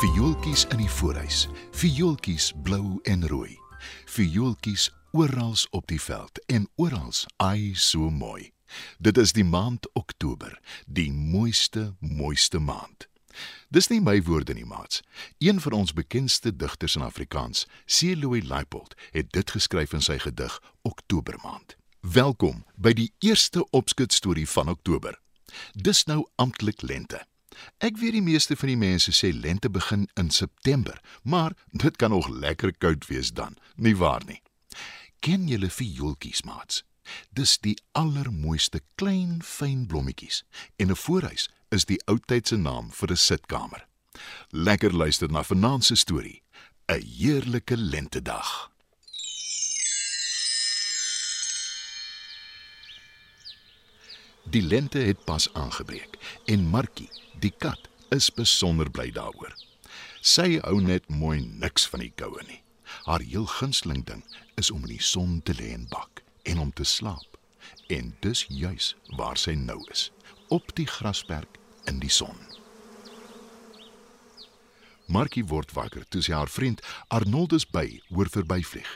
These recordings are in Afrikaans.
Viooltjies in die voorhuis, viooltjies blou en rooi. Viooltjies oral op die veld en oral ai so mooi. Dit is die maand Oktober, die mooiste mooiste maand. Dis nie my woorde nie, maats. Een van ons bekendste digters in Afrikaans, C.Louis Leipold, het dit geskryf in sy gedig Oktobermaand. Welkom by die eerste opskud storie van Oktober. Dis nou amptelik lente. Ek weet die meeste van die mense sê lente begin in September, maar dit kan nog lekker koud wees dan, nie waar nie? Ken julle viooltjies, maats? Dis die allermooiste klein fyn blommetjies en 'n voorhuis is die ou tyd se naam vir 'n sitkamer. Lekker luister na vanaand se storie. 'n Heerlike lentedag. Die lente het pas aangebreek en Markie, die kat, is besonder bly daaroor. Sy hou net mooi niks van die koue nie. Haar heel gunsteling ding is om in die son te lê en bak en om te slaap. En dis juis waar sy nou is, op die grasperk in die son. Markie word wakker toe sy haar vriend Arnoldus by hoor verbyvlieg.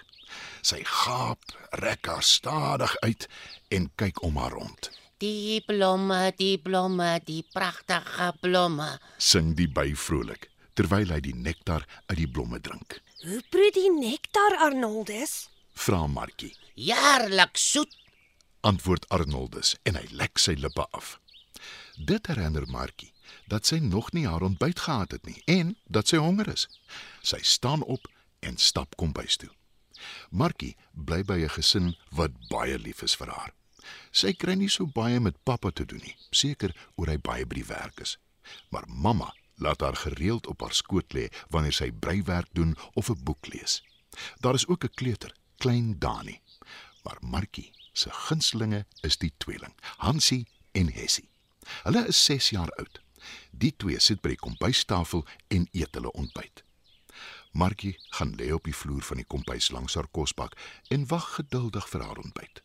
Sy gaap, rek haar stadig uit en kyk om haar rond. Die blomme, die blomme, die pragtige blomme. Sing die by vrolik terwyl hy die nektar uit die blomme drink. Hoe proe die nektar Arnoldus? Vra Markie. Jaarlik soet. Antwoord Arnoldus en hy lek sy lippe af. Dit herinner Markie dat sy nog nie haar ontbyt gehad het nie en dat sy honger is. Sy staan op en stap kombuis toe. Markie bly by 'n gesin wat baie lief is vir haar. Sy kry nie so baie met pappa te doen nie, seker oor hy baie by die werk is. Maar mamma laat haar gereeld op haar skoot lê wanneer sy breiwerk doen of 'n boek lees. Daar is ook 'n kleuter, klein Dani. Maar Markie se gunstelinge is die tweeling, Hansie en Hessie. Hulle is 6 jaar oud. Die twee sit by die kombuistafel en eet hulle ontbyt. Markie gaan lê op die vloer van die kombuis langs haar kosbak en wag geduldig vir haar ontbyt.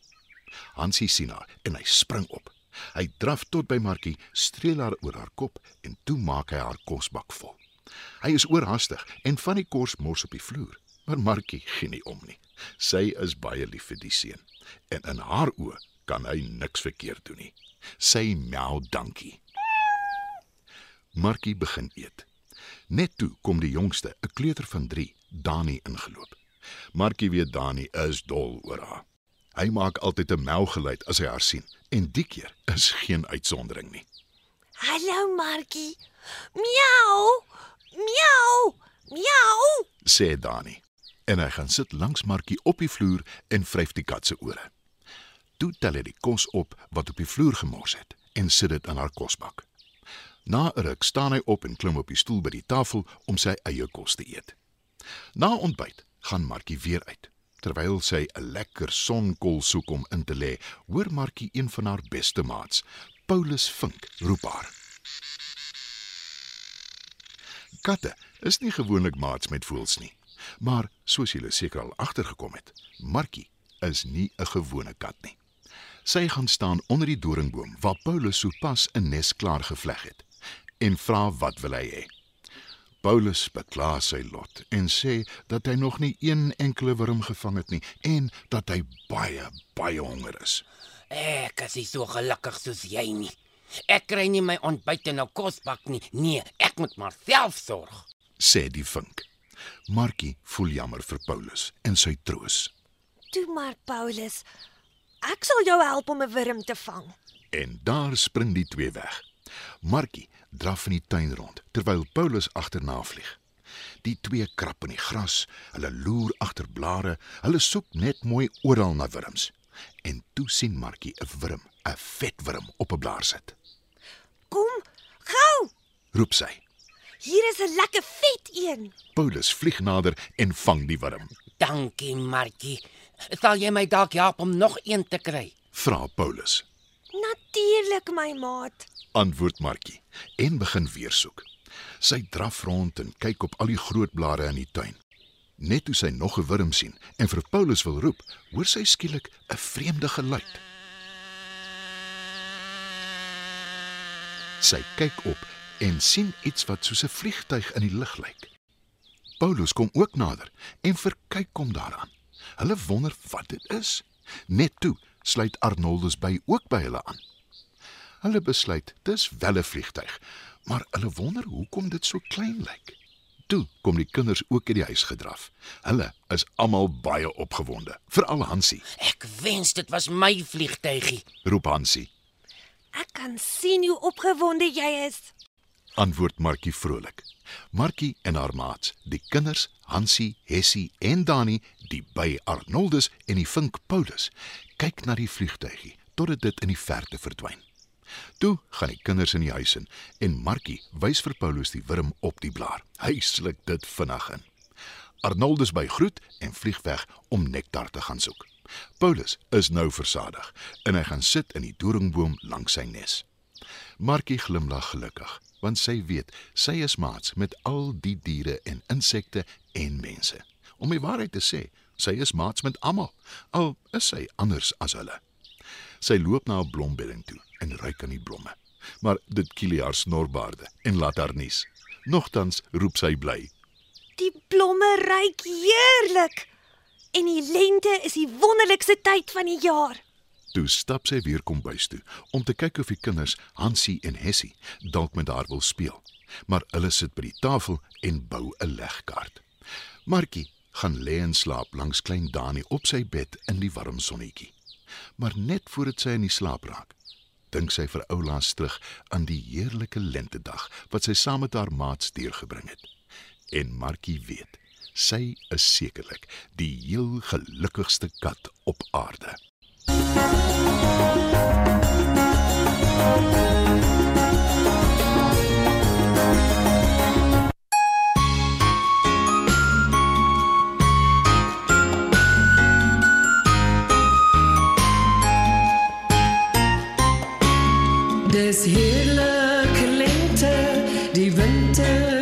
Hansie sien haar en hy spring op. Hy draf tot by Markie, streel haar oor haar kop en toe maak hy haar kosbak vol. Hy is oorhaastig en van die kos mors op die vloer, maar Markie gee nie om nie. Sy is baie lief vir die seun en in haar oë kan hy niks verkeerd doen nie. Sy miau dankie. Markie begin eet. Net toe kom die jongste, 'n kleuter van 3, Dani ingeloop. Markie weet Dani is dol oor haar. Hy maak altyd 'n melgeluid as hy haar sien en die keer is geen uitsondering nie. Hallo Markie. Miau! Miau! Miau! sê Dani. En hy gaan sit langs Markie op die vloer en vryf die kat se ore. Toe tel hy die kos op wat op die vloer gemors het en sit dit in haar kosbak. Na 'n ruk staan hy op en klim op die stoel by die tafel om sy eie kos te eet. Na ontbyt gaan Markie weer uit. Terwyl sy 'n lekker sonkol soek om in te lê, hoor Markie een van haar beste maats, Paulus Vink, roep haar. Katte is nie gewoonlik maats met voëls nie. Maar soos julle seker al agtergekom het, Markie is nie 'n gewone kat nie. Sy gaan staan onder die doringboom waar Paulus sopas 'n nes klaar gevleg het en vra wat wil hy hê. Paulus bekla sy lot en sê dat hy nog nie een enkele wurm gevang het nie en dat hy baie baie honger is. Ek is nie so gelukkig soos jy nie. Ek kry nie my ontbyt in 'n kosbak nie. Nee, ek moet maar self sorg. sê die vink. Markie voel jammer vir Paulus en sy troos. Toe maar Paulus. Ek sal jou help om 'n wurm te vang. En daar spring die twee weg. Markie draf in die tuin rond terwyl Paulus agterna vlieg. Die twee krap in die gras, hulle loer agter blare, hulle soek net mooi oral na wurms. En toe sien Markie 'n wurm, 'n vet wurm op 'n blaar sit. Kom, gou. Roep sy. Hier is 'n lekker vet een. Paulus vlieg nader en vang die wurm. Dankie, Markie. Sal jy my dalk help om nog een te kry? vra Paulus. Natuurlik, my maat. Antwoord Markie en begin weer soek. Sy draf rond en kyk op al die groot blare in die tuin. Net toe sy nog 'n wurm sien en vir Paulus wil roep, hoor sy skielik 'n vreemde geluid. Sy kyk op en sien iets wat soos 'n vliegtyg in die lug lyk. Paulus kom ook nader en verkyk hom daaraan. Hulle wonder wat dit is. Net toe sluit Arnoldus by ook by hulle aan. Hulle besluit dis wel 'n vliegtyg, maar hulle wonder hoekom dit so klein lyk. Toe kom die kinders ook uit die huis gedraf. Hulle is almal baie opgewonde, veral Hansie. Ek wens dit was my vliegtygie. Roep Hansie. Ek kan sien hoe opgewonde jy is. Antwoord Markie vrolik. Markie en haar maats, die kinders, Hansie, Hessie en Dani, die by Arnoldus en die vink Paulus, kyk na die vliegtygie totdat dit in die verte verdwyn. Toe gaan die kinders in die huis in en Markie wys vir Paulus die wurm op die blaar. Hy sluk dit vinnig in. Arnoldus by groet en vlieg weg om nektar te gaan soek. Paulus is nou versadig en hy gaan sit in die doringboom langs sy nes. Markie glimlag gelukkig want sy weet sy is maats met al die diere en insekte en mense. Om die waarheid te sê, sy is maats met almal, al is sy anders as hulle. Sy loop na 'n blombedding toe en ruik aan die blomme. Maar dit kiel haar snorbaarde en laat haar nies. Nogtans roep sy bly. Die blomme ruik heerlik. En die lente is die wonderlikste tyd van die jaar. Toe stap sy weer kombuis toe om te kyk of die kinders, Hansie en Hessie, dalk met haar wil speel. Maar hulle sit by die tafel en bou 'n legkaart. Markie gaan lê en slaap langs klein Dani op sy bed in die warm sonnetjie. Maar net voordat sy in die slaap raak, dink sy vir oulaas terug aan die heerlike lentedag wat sy saam met haar maats deurgebring het. En Markie weet, sy is sekerlik die heel gelukkigste kat op aarde. Dis heerlijke lente, die winter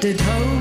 did hope.